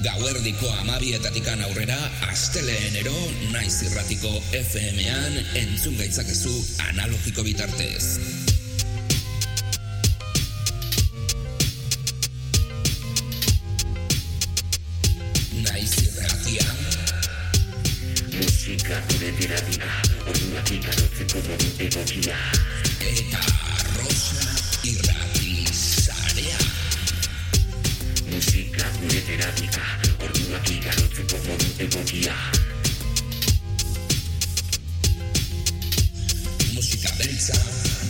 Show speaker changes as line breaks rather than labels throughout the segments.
Gauerdiko amabietatikan aurrera, asteleenero naiz irratiko FM-an entzun gaitzakezu analogiko bitartez. Naiz irratia.
Musika gure terapia, orduak ikarotzeko modu egokia.
Eta
Terapia, orduak ikarotzeko modu egokia.
Musika beltza,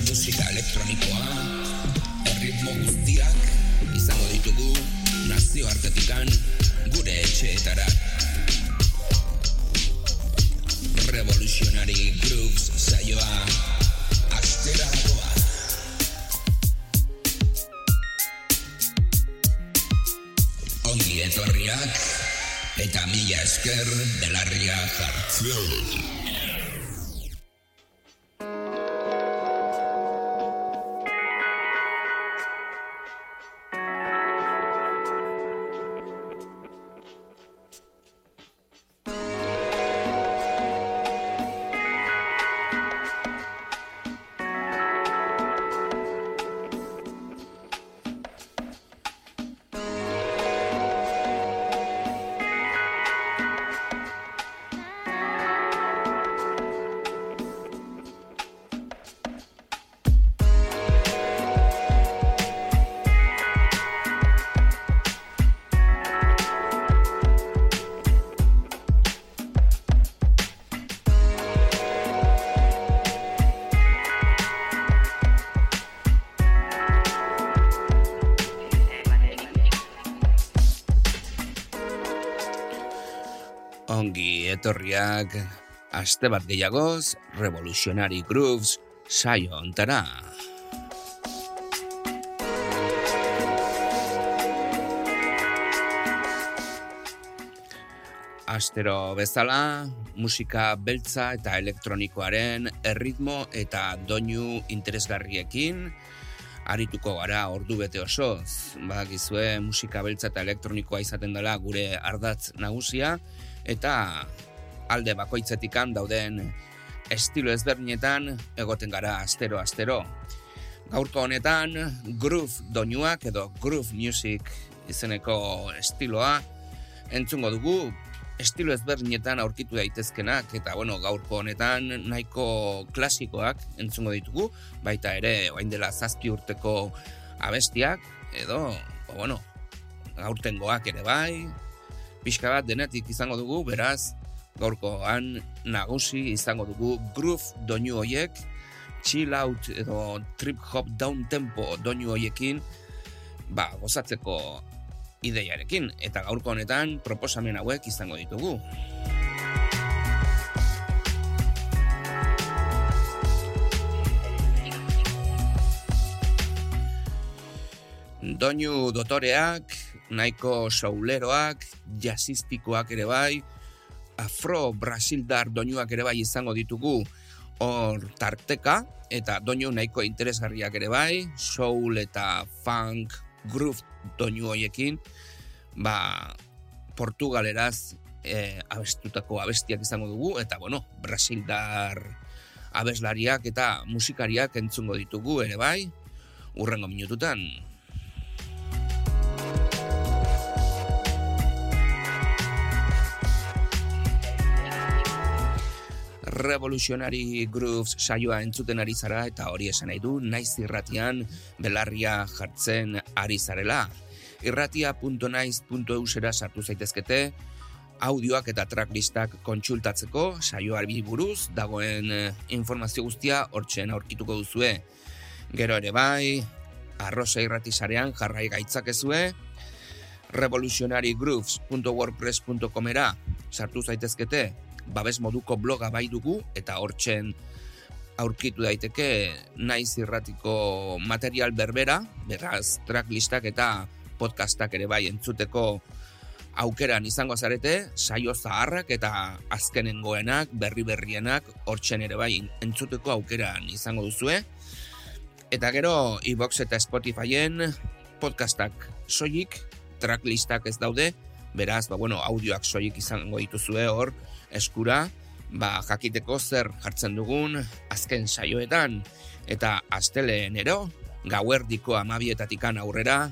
musika elektronikoa, erritmo guztiak izango ditugu nazioartetikan gure etxeetara. Revolutionary Grooves saioa astera Ongi etorriak eta mila esker belarria jartzen. Etorriak aste bat gehiagoz Revolutionary Grooves saio ontara. Astero bezala, musika beltza eta elektronikoaren erritmo eta doinu interesgarriekin arituko gara ordu bete osoz. Badakizue musika beltza eta elektronikoa izaten dela gure ardatz nagusia eta alde bakoitzetikan dauden estilo ezberdinetan egoten gara astero astero. Gaurko honetan groove doinuak edo groove music izeneko estiloa entzungo dugu estilo ezberdinetan aurkitu daitezkenak eta bueno, gaurko honetan nahiko klasikoak entzungo ditugu, baita ere orain dela zazpi urteko abestiak edo o, bueno, gaurtengoak ere bai, pixka bat denetik izango dugu, beraz gaurkoan nagusi izango dugu groove doinu hoiek, chill out edo trip hop down tempo doinu hoiekin, ba, gozatzeko ideiarekin, eta gaurko honetan proposamen hauek izango ditugu. Doinu dotoreak, nahiko souleroak, jazzistikoak ere bai, afro-brasildar doinuak ere bai izango ditugu. Hor tarteka, eta doinu nahiko interesgarriak ere bai, soul eta funk, groove doinu hoiekin, ba, portugaleraz e, abestutako abestiak izango dugu, eta bueno, brasildar abeslariak eta musikariak entzungo ditugu ere bai, urrengo minututan. Revolutionary Grooves saioa entzuten ari zara eta hori esan nahi du naiz irratian belarria jartzen ari zarela. Irratia.naiz.eusera sartu zaitezkete, audioak eta tracklistak kontsultatzeko saioari buruz dagoen eh, informazio guztia hortzen aurkituko duzue. Gero ere bai, arroza irratisarean jarrai gaitzakezue, revolutionarygrooves.wordpress.comera sartu zaitezkete, babes moduko bloga bai dugu eta hortzen aurkitu daiteke naiz irratiko material berbera, beraz tracklistak eta podcastak ere bai entzuteko aukeran izango zarete, saio zaharrak eta azkenengoenak, berri berrienak, hortzen ere bai entzuteko aukeran izango duzue. Eta gero, iBox eta Spotifyen podcastak soilik, tracklistak ez daude, beraz, ba, bueno, audioak soilik izango dituzue hor, eskura, ba, jakiteko zer jartzen dugun azken saioetan, eta astelenero, gauerdiko amabietatikan aurrera,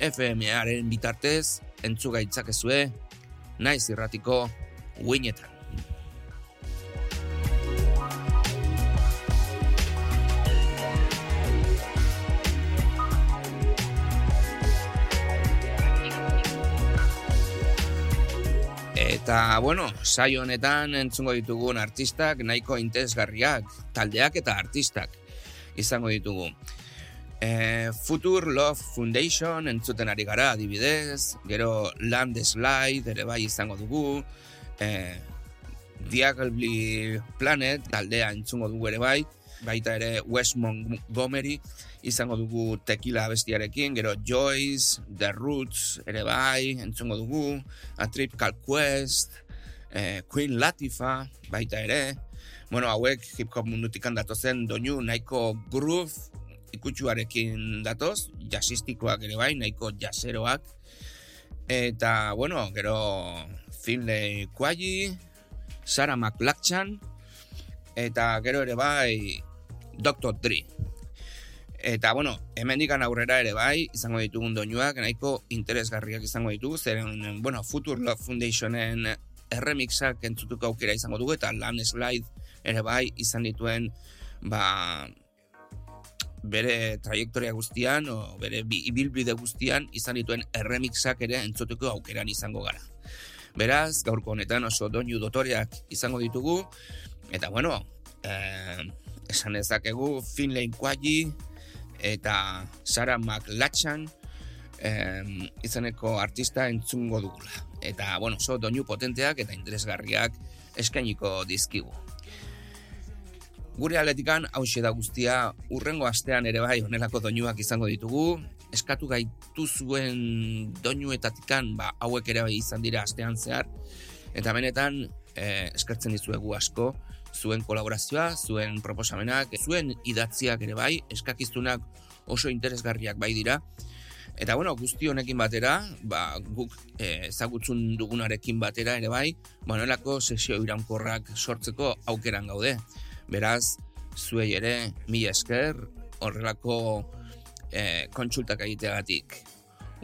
FMaren bitartez, entzugaitzak ezue, naiz irratiko, uinetan. Eta, bueno, saio honetan entzungo ditugun artistak nahiko interesgarriak, taldeak eta artistak izango ditugu. E, Future Love Foundation entzuten ari gara adibidez, gero Landslide ere bai izango dugu, e, Diagleby Planet taldea entzungo dugu ere bai, baita ere West Montgomery izango dugu Tequila bestiarekin, gero Joyce, The Roots ere bai, entzungo dugu, A Trip Called Quest, eh, Queen Latifah, baita ere, bueno, hauek hip hop mundutik datozen doinu nahiko groove ikutsuarekin datoz, jazzistikoak ere bai, nahiko jazzeroak, eta, bueno, gero Finlay Quayi, Sarah McLachlan, eta gero ere bai Dr. Dre. Eta, bueno, hemendikan aurrera ere bai, izango ditugun doinuak, nahiko interesgarriak izango ditugu, zeren, bueno, Future Love Foundationen erremixak entzutuko aukera izango dugu, eta Landslide ere bai, izan dituen, ba, bere trajektoria guztian, o bere bi- ibilbide guztian, izan dituen erremixak ere entzutuko aukeran izango gara. Beraz, gaurko honetan oso doinu dotoreak izango ditugu, eta bueno, eh, esan dezakegu Finlay Quayi eta Sarah McLachlan eh, izaneko artista entzungo dugula. Eta, bueno, oso doinu potenteak eta interesgarriak eskainiko dizkigu. Gure aletikan hause da guztia urrengo astean ere bai honelako doinuak izango ditugu. Eskatu gaitu zuen doinuetatikan ba, hauek ere bai izan dira astean zehar. Eta benetan eh, eskertzen dizuegu asko zuen kolaborazioa, zuen proposamenak, zuen idatziak ere bai, eskakizunak oso interesgarriak bai dira. Eta bueno, guzti honekin batera, ba, guk eh, ezagutzun dugunarekin batera ere bai, ba, honelako sesio iraunkorrak sortzeko aukeran gaude. Beraz, zuei ere, mila esker, horrelako eh, kontsultak egiteagatik.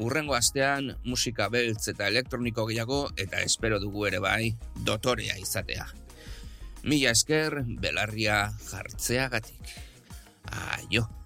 Urrengo astean musika beltz eta elektroniko gehiago eta espero dugu ere bai dotorea izatea. Mila esker belarria jartzeagatik. Aio.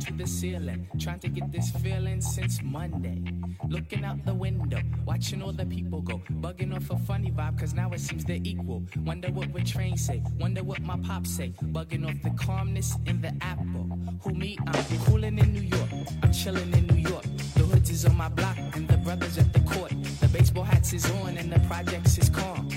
To the ceiling, trying to get this feeling since Monday. Looking out the window, watching all the people go, bugging off a funny vibe cause now it seems they're equal. Wonder what would train say, wonder what my pop say, bugging off the calmness in the apple. Who me? I'm cooling in New York, I'm chilling in New York. The hoods is on my block and the brothers at the court. The baseball hats is on and the projects is calm.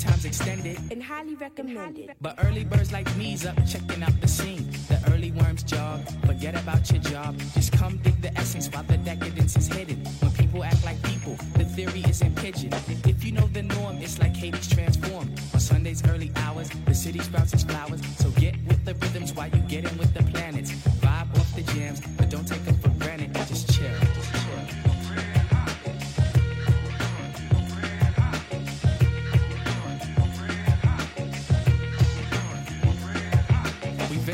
Times extended,
and highly recommended.
but early birds like me's up checking out the scene. The early worms jog, forget about your job. Just come dig the essence while the decadence is hidden. When people act like people, the theory isn't pigeon. If you know the norm, it's like Hades transformed. On Sunday's early hours, the city sprouts its flowers. So get with the rhythms while you get in with the planets. Vibe off the jams, but don't take them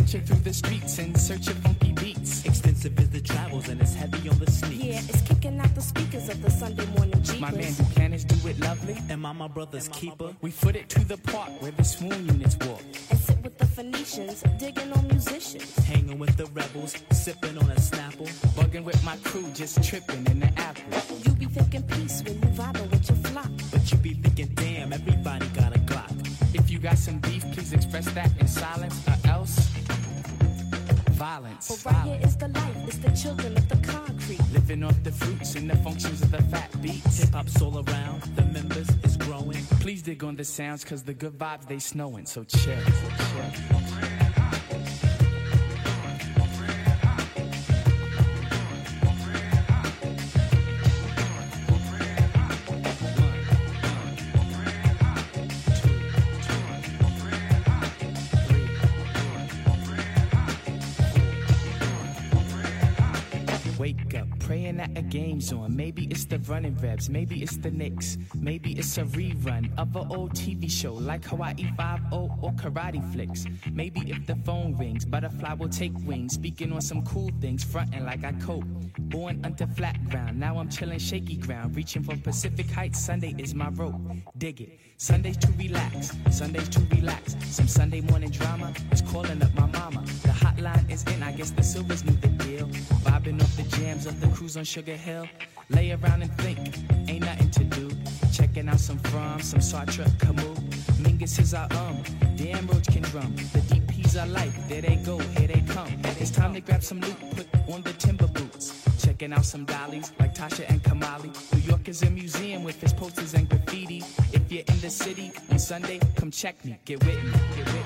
Venture through the streets in search of funky beats.
Extensive is the travels and it's heavy on the sneaks.
Yeah, it's kicking out the speakers of the Sunday morning jeepers.
My man Buchanan's do it lovely.
Am I my brother's keeper?
We foot it to the park where the swoon units walk.
and sit with the Phoenicians, digging on musicians.
Hanging with the rebels, sipping on a Snapple.
Bugging with my crew, just tripping in the apple.
You be thinking peace when you vibing with your flock.
But you be thinking, damn, everybody got a Glock.
If you got some beef, please express that in silence or else violence.
But right here is the life, it's the children of the concrete.
Living off the fruits and the functions of the fat beats.
Hip hop's all around, the members is growing.
Please dig on the sounds, cause the good vibes they snowing. So chill. So chill. A game's on. Maybe it's the running reps, maybe it's the Knicks, maybe it's a rerun of an old TV show like Hawaii 5 or Karate Flicks. Maybe if the phone rings, butterfly will take wings, speaking on some cool things, fronting like I cope. Born under flat ground, now I'm chilling shaky ground, reaching for Pacific Heights. Sunday is my rope, dig it. Sundays to relax, Sundays to relax. Some Sunday morning drama is calling up my mama. The hotline is in, I guess the Silvers knew the deal. Vibing off the jams of the cruise on Sugar Hill. Lay around and think, ain't nothing to do. Checking out some Fromm, some Sartre, Camus. Mingus is our um, damn Roach can drum. The DPs are like, there they go, here they come. It's time to grab some loot, put on the timber boots. Checking out some dollies like Tasha and Kamali. New York is a museum with its posters and graffiti. If you're in the city on Sunday, come check me. Get with me. Get with me.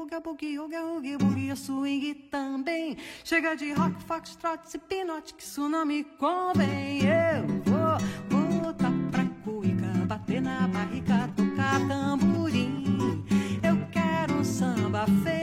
boogie, boogie, oogie, oogie, boogie, swing também. Chega de rock, fox, trot, pinote, que isso não me convém. Eu vou botar pra cuica, bater na barriga, tocar tamborim. Eu quero um samba
feio.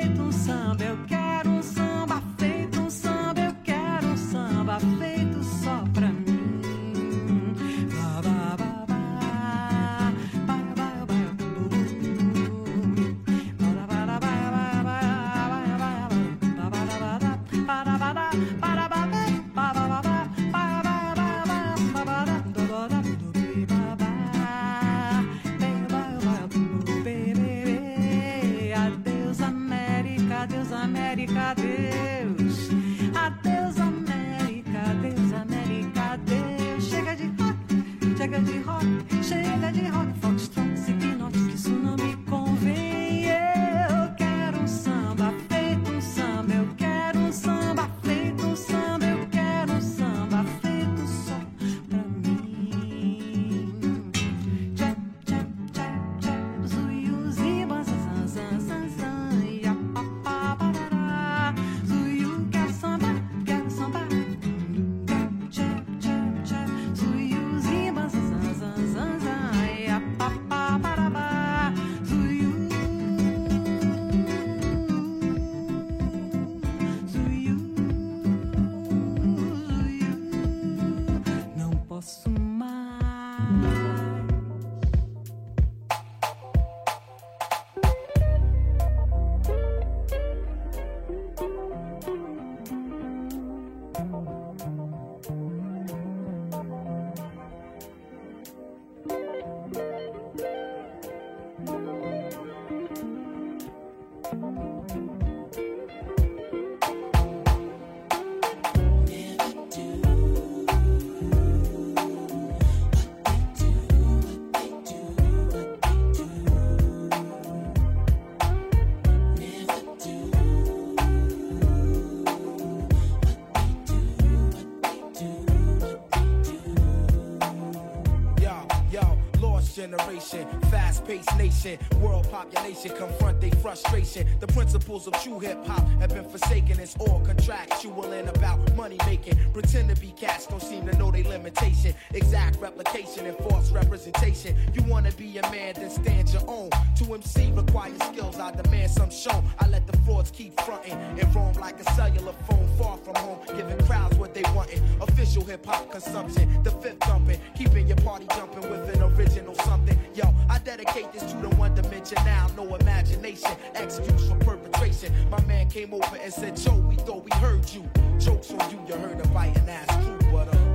Fast paced nation, world population confront their frustration. The principles of true hip hop have been forsaken. It's all contractual and about money making. Pretend to be cats, don't seem to know their limitation. Exact replication and false representation. You wanna be a man, then stand your own. To MC requires skills, I demand some show. I let the frauds keep fronting and roam like a cellular phone far from home, giving crowds what they wantin'. Official hip hop consumption, the fifth thumping, keeping your party jumping with an original something. Yo, I dedicate this to the one dimension now, no imagination, excuse for perpetration. My man came over and said, Joe, we thought we heard you. Jokes on you, you heard a biting ass crew, but uh.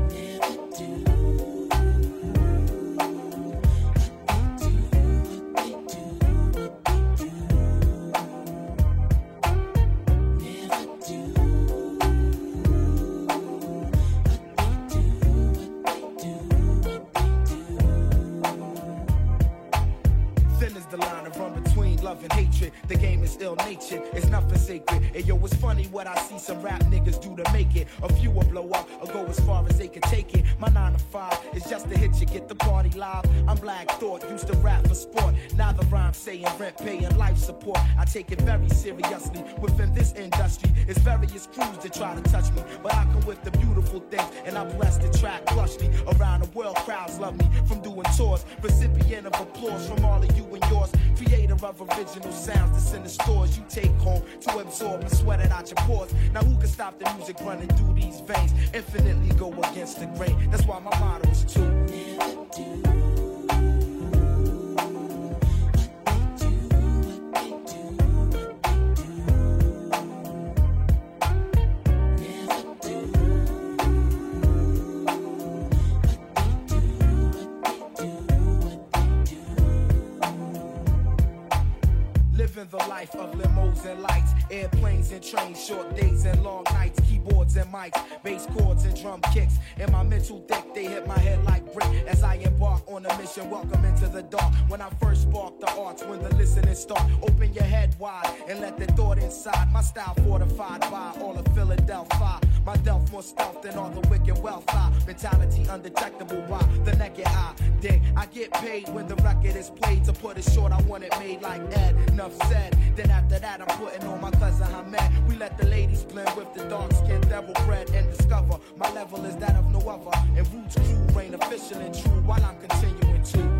Thin love and hatred. The game is ill natured, it's nothing sacred. And yo, it's funny what I see some rap niggas do to make it. A few will blow up or go as far as they can take it. My nine to five is just to hit you, get the party live. I'm Black Thought, used to rap for sport. Now the rhyme saying rent, paying life support. I take it very seriously. Within this industry, it's various crews that try to touch me. But I come with the beautiful things, and I bless the track plushly. Around the world, crowds love me from doing tours. Recipient of applause from all of you and yours. Creator of original sounds that's in the stores you take home to absorb and sweat it out your pores. Now who can stop the music running through these veins? Infinitely go against the grain. That's why my motto is. Living the life of limos and lights, airplanes and trains, short days and long nights, keyboards and mics, bass chords and drum kicks. In my mental deck, they hit my head like brick as I embark on a mission. Welcome into the dark. When I first spark the arts, when the listening start, open your head wide and let the thought inside. My style fortified by all of Philadelphia. My delf more stealth than all the wicked wealth. I mentality undetectable. Why the naked eye dig? I get paid when the record is played. To put it short, I want it made like Ed. Enough said. Then after that, I'm putting on my cousin Hamed. We let the ladies blend with the dark skin devil bread and discover my level is that of no other. And Roots crew reign official and true while I'm continuing to.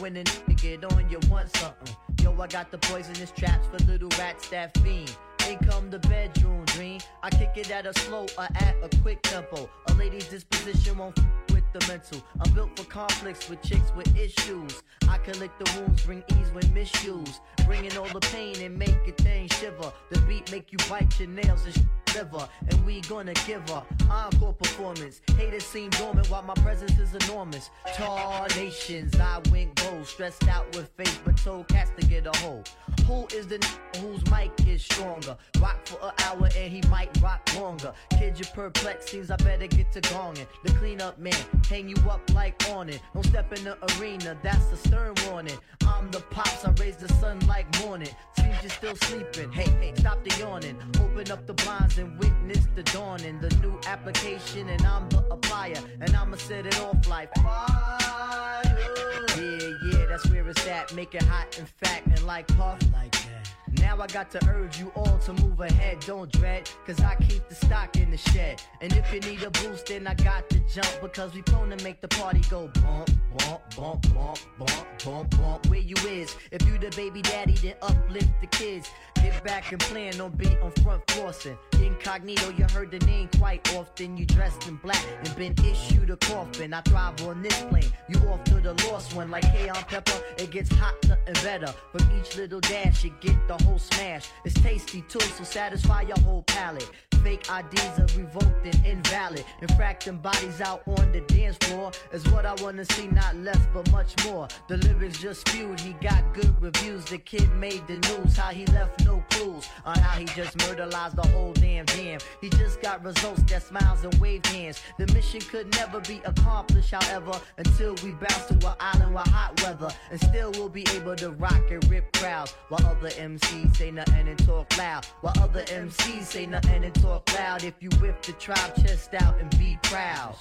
When a nigga get on, you want something? Yo, I got the poisonous traps for little rats that fiend. In come the bedroom dream. I kick it at a slow or at a quick tempo. A lady's disposition won't mental. I'm built for conflicts with chicks with issues. I lick the wounds, bring ease when misused. Bringing all the pain and make a thing shiver. The beat make you bite your nails and sh- liver. And we gonna give her encore performance. Haters seem dormant while my presence is enormous. Tar nations, I went gold. Stressed out with faith, but told cats to get a hold. Who is the n- whose mic is stronger? Rock for an hour and he might rock longer. Kid, you perplexed, seems I better get to gonging. The cleanup man, hang you up like awning. Don't step in the arena, that's a stern warning. I'm the pops, I raise the sun like morning. Seems you're still sleeping. Hey, hey, stop the yawning. Open up the blinds and witness the dawning. The new application, and I'm the applier. And I'ma set it off like fire. Yeah, yeah, that's where it's at. Make it hot and fat and like puff. Like that. Now I got to urge you all to move ahead, don't dread, cause I keep the stock in the shed. And if you need a boost, then I got to jump, because we prone to make the party go bump, bump, bump, bump, bump, Pump, pump, where you is? If you the baby daddy, then uplift the kids. Get back and plan on beat on front flossing. Incognito, you heard the name quite often. You dressed in black and been issued a coffin. I thrive on this plane. You off to the lost one like K on pepper. It gets hot, nothing better. From each little dash, you get the whole smash. It's tasty too, so satisfy your whole palate. Fake IDs are revoked and invalid. Infracting bodies out on the dance floor is what I wanna see, not less but much more. The lyrics just spewed, he got good reviews. The kid made the news, how he left no clues on how he just murderized the whole damn jam. He just got results that smiles and wave hands. The mission could never be accomplished, however, until we bounce to an island with hot weather. And still we'll be able to rock and rip crowds while other MCs say nothing and talk loud. While other MCs say nothing and talk loud. If you whip the tribe chest out and be proud.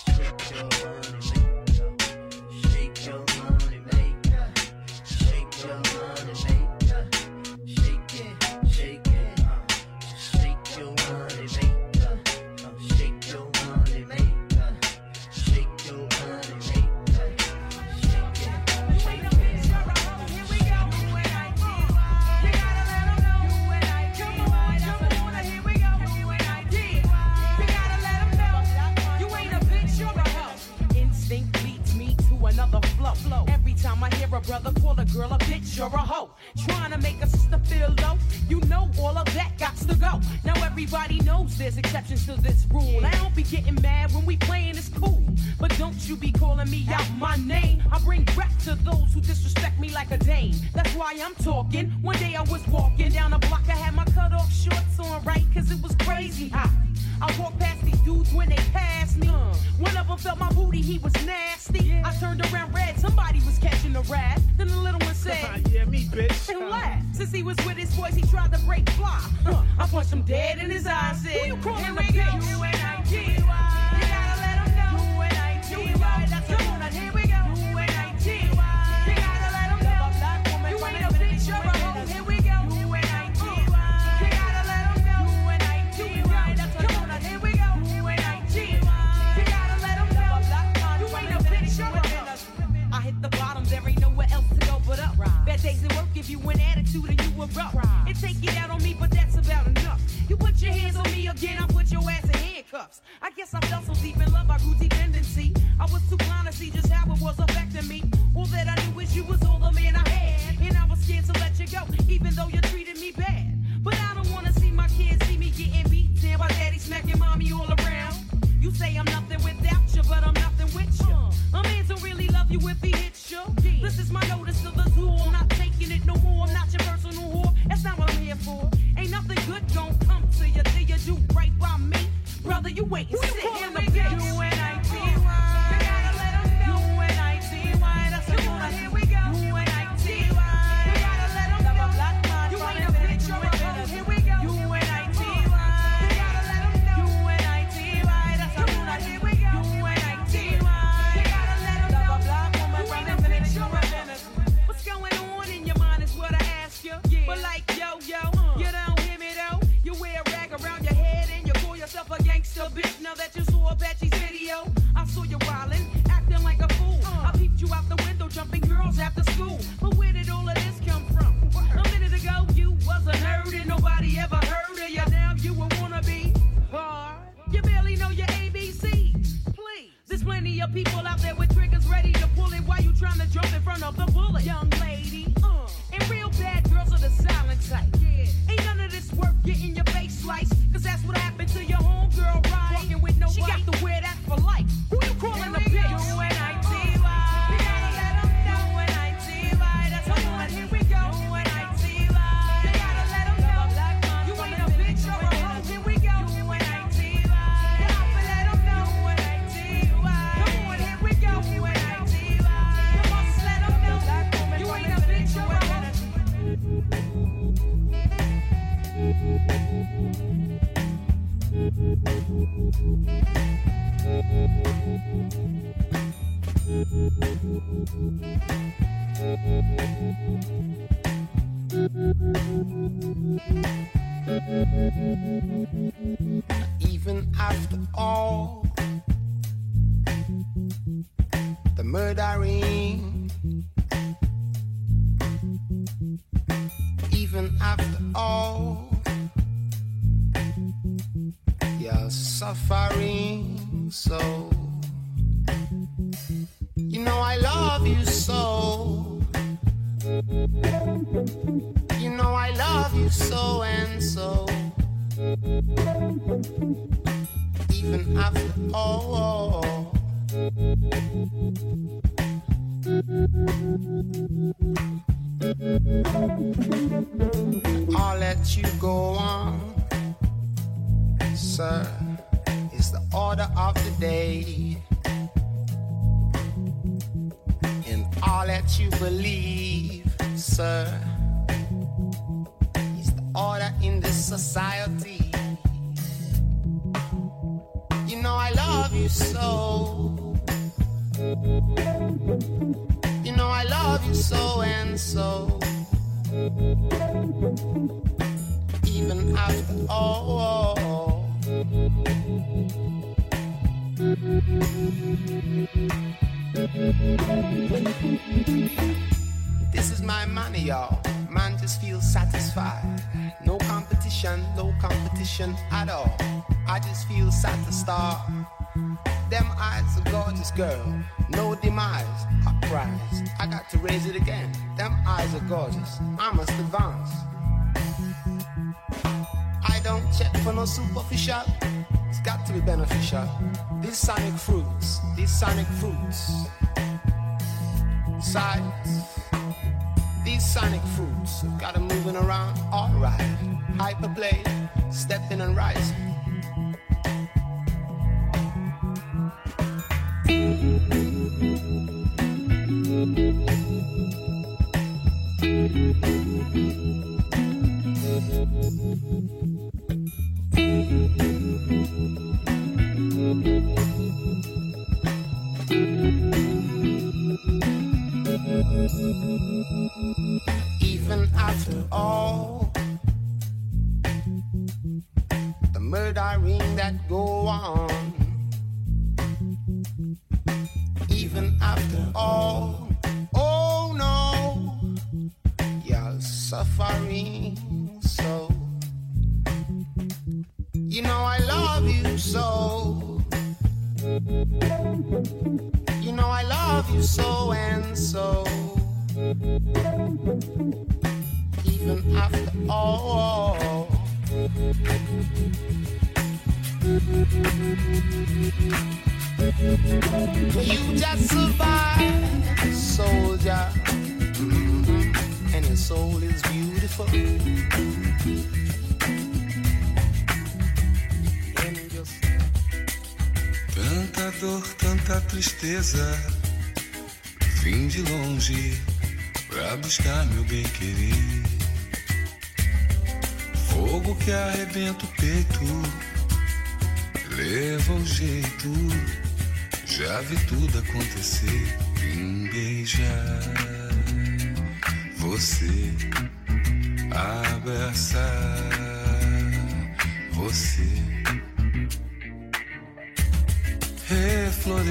A brother call a girl a bitch or a hoe, trying to make a sister feel low, you know all of that got to go. Now everybody knows there's exceptions to this rule. I don't be getting mad when we playing it's cool, but don't you be calling me out my name. I bring back to those who disrespect me like a dame. That's why I'm talking. One day I was walking down a block, I had my cut off shorts on right, cause it was crazy hot. I walked past these dudes when they passed me. One of them felt my booty, he was nasty. I turned around red, somebody was catching a rat. Then the little one said,
yeah, me, bitch.
and laughed. Since he was with his boys, he tried to break fly. Huh, I punched him dead in his eyes. Said, Who you calling a bitch? You gotta let him know. That's Come on, here we give you an attitude and you erupt. It take it out on me, but that's about enough. You put your hands on me again, I put your ass in handcuffs. I guess I fell so deep in love, I grew dependency.
So. You know I love you so. You know I love you so and so. Even after all. I'll let you go on, sir. It's the order of the day. And all that you believe, sir. It's the order in this society. You know I love you so. You know I love you so and so. Even after all. This is my money, y'all. Man just feels satisfied. No competition, no competition at all. I just feel satisfied. Them eyes, a gorgeous girl. No demise, uprise. I got to raise it again. Them eyes are gorgeous. I must advance. Don't check for no superficial. It's got to be beneficial. These sonic fruits, these sonic fruits. Sides. These sonic fruits got them moving around alright. Hyperplay, stepping and rising. Even after all the murdering that go on, even after all, oh no, you're suffering You know I love you so. You know I love you so and so. Even after all. You just survive, soldier. Mhm. And your soul is beautiful.
Dor, tanta tristeza. Vim de longe pra buscar meu bem querer. Fogo que arrebenta o peito, leva o jeito. Já vi tudo acontecer. Vim beijar você, abraçar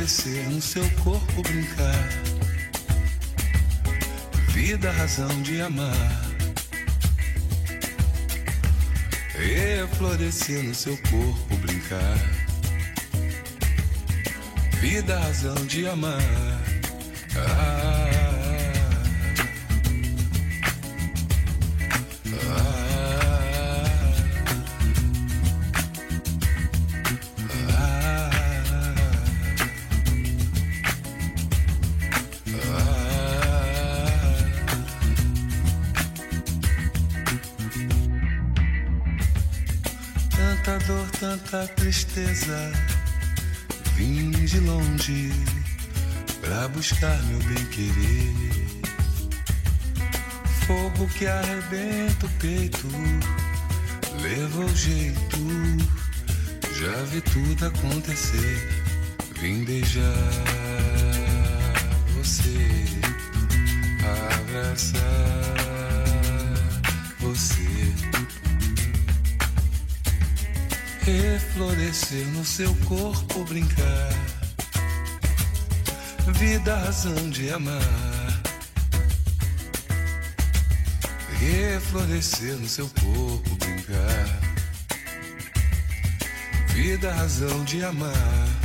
reflorescer no seu corpo brincar. Vida, razão de amar. Reflorescer no seu corpo brincar. Vida, razão de amar. Tristeza. Vim de longe pra buscar meu bem querer. Fogo que arrebenta o peito, leva o jeito. Já vi tudo acontecer. Vim beijar você, abraçar reflorescer no seu corpo brincar. Vida, razão de amar.
reflorescer no seu corpo, brincar. Vida, razão de amar.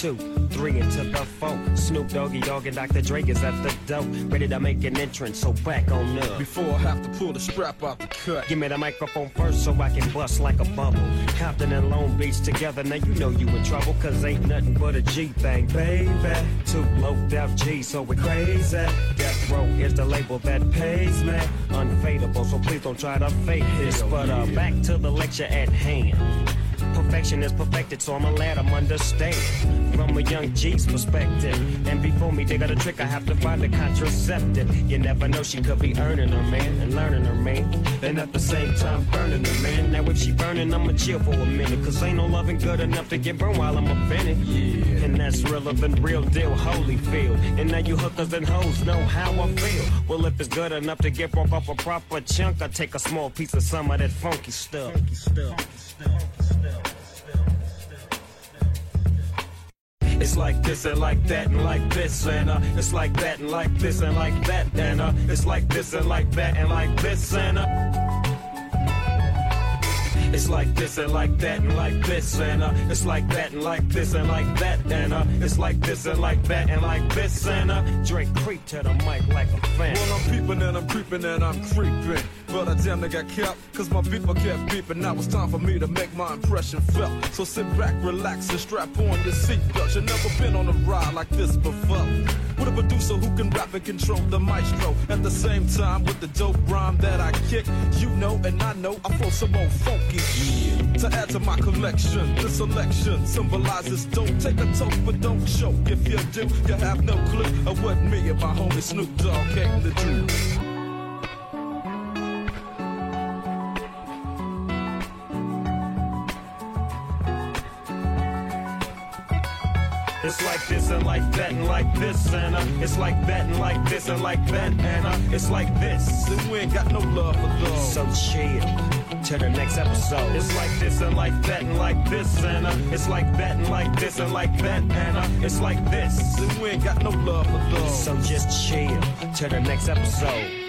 Two, three into the four. Snoop Doggy Dogg and Dr. Dre is at the door, ready to make an entrance. So back on up.
Before I have to pull the strap out the cut.
Give me the microphone first so I can bust like a bubble. Compton and Long Beach together, now you know you in trouble, cause ain't nothing but a G thing, baby. Two low death G, so we crazy. Death Row is the label that pays me. Unfadable, so please don't try to fake this. But uh, back to the lecture at hand. Perfection is perfected, so I'ma let them understand from a young G's perspective. And before me they got a trick, I have to find a contraceptive. You never know, she could be earning her man and learning her man. And at the same time, burning her man. Now, if she burning, I'ma chill for a minute. Cause ain't no loving good enough to get burned while I'm offended. Yeah. And that's realer than real deal, Holyfield. And now you hookers and hoes know how I feel. Well, if it's good enough to get broke off a proper chunk, I take a small piece of some of that funky stuff. Funky stuff. It's like this and like that and like this and uh, it's like that and like this and like that and uh, it's like this and like that and like this and uh. It's like this and like that and like this and uh, it's like that and like this and like that and uh, it's like this and like that and like this and uh, Dre creep to the mic like a fan.
Well, I'm peeping and I'm creeping and I'm creeping. But I damn near got kept, cause my beeper kept beeping. Now it's time for me to make my impression felt. So sit back, relax, and strap on your seatbelt. You've never been on a ride like this before. With a producer who can rap and control the maestro. At the same time, with the dope rhyme that I kick, you know and I know I flow some more funky. To add to my collection, this selection symbolizes don't take a toke, but don't choke. If you do, you have no clue of what me and my homie Snoop Dogg came to do.
It's like this and like that and like this and uh, it's like that and like this and like that and uh, it's like this.
And we ain't got no love for those.
So chill.
To the next episode.
It's like this and like that and like this and uh, it's like that and like this and like that and uh, it's like this.
And we ain't got no love for thugs.
So just chill to the next episode.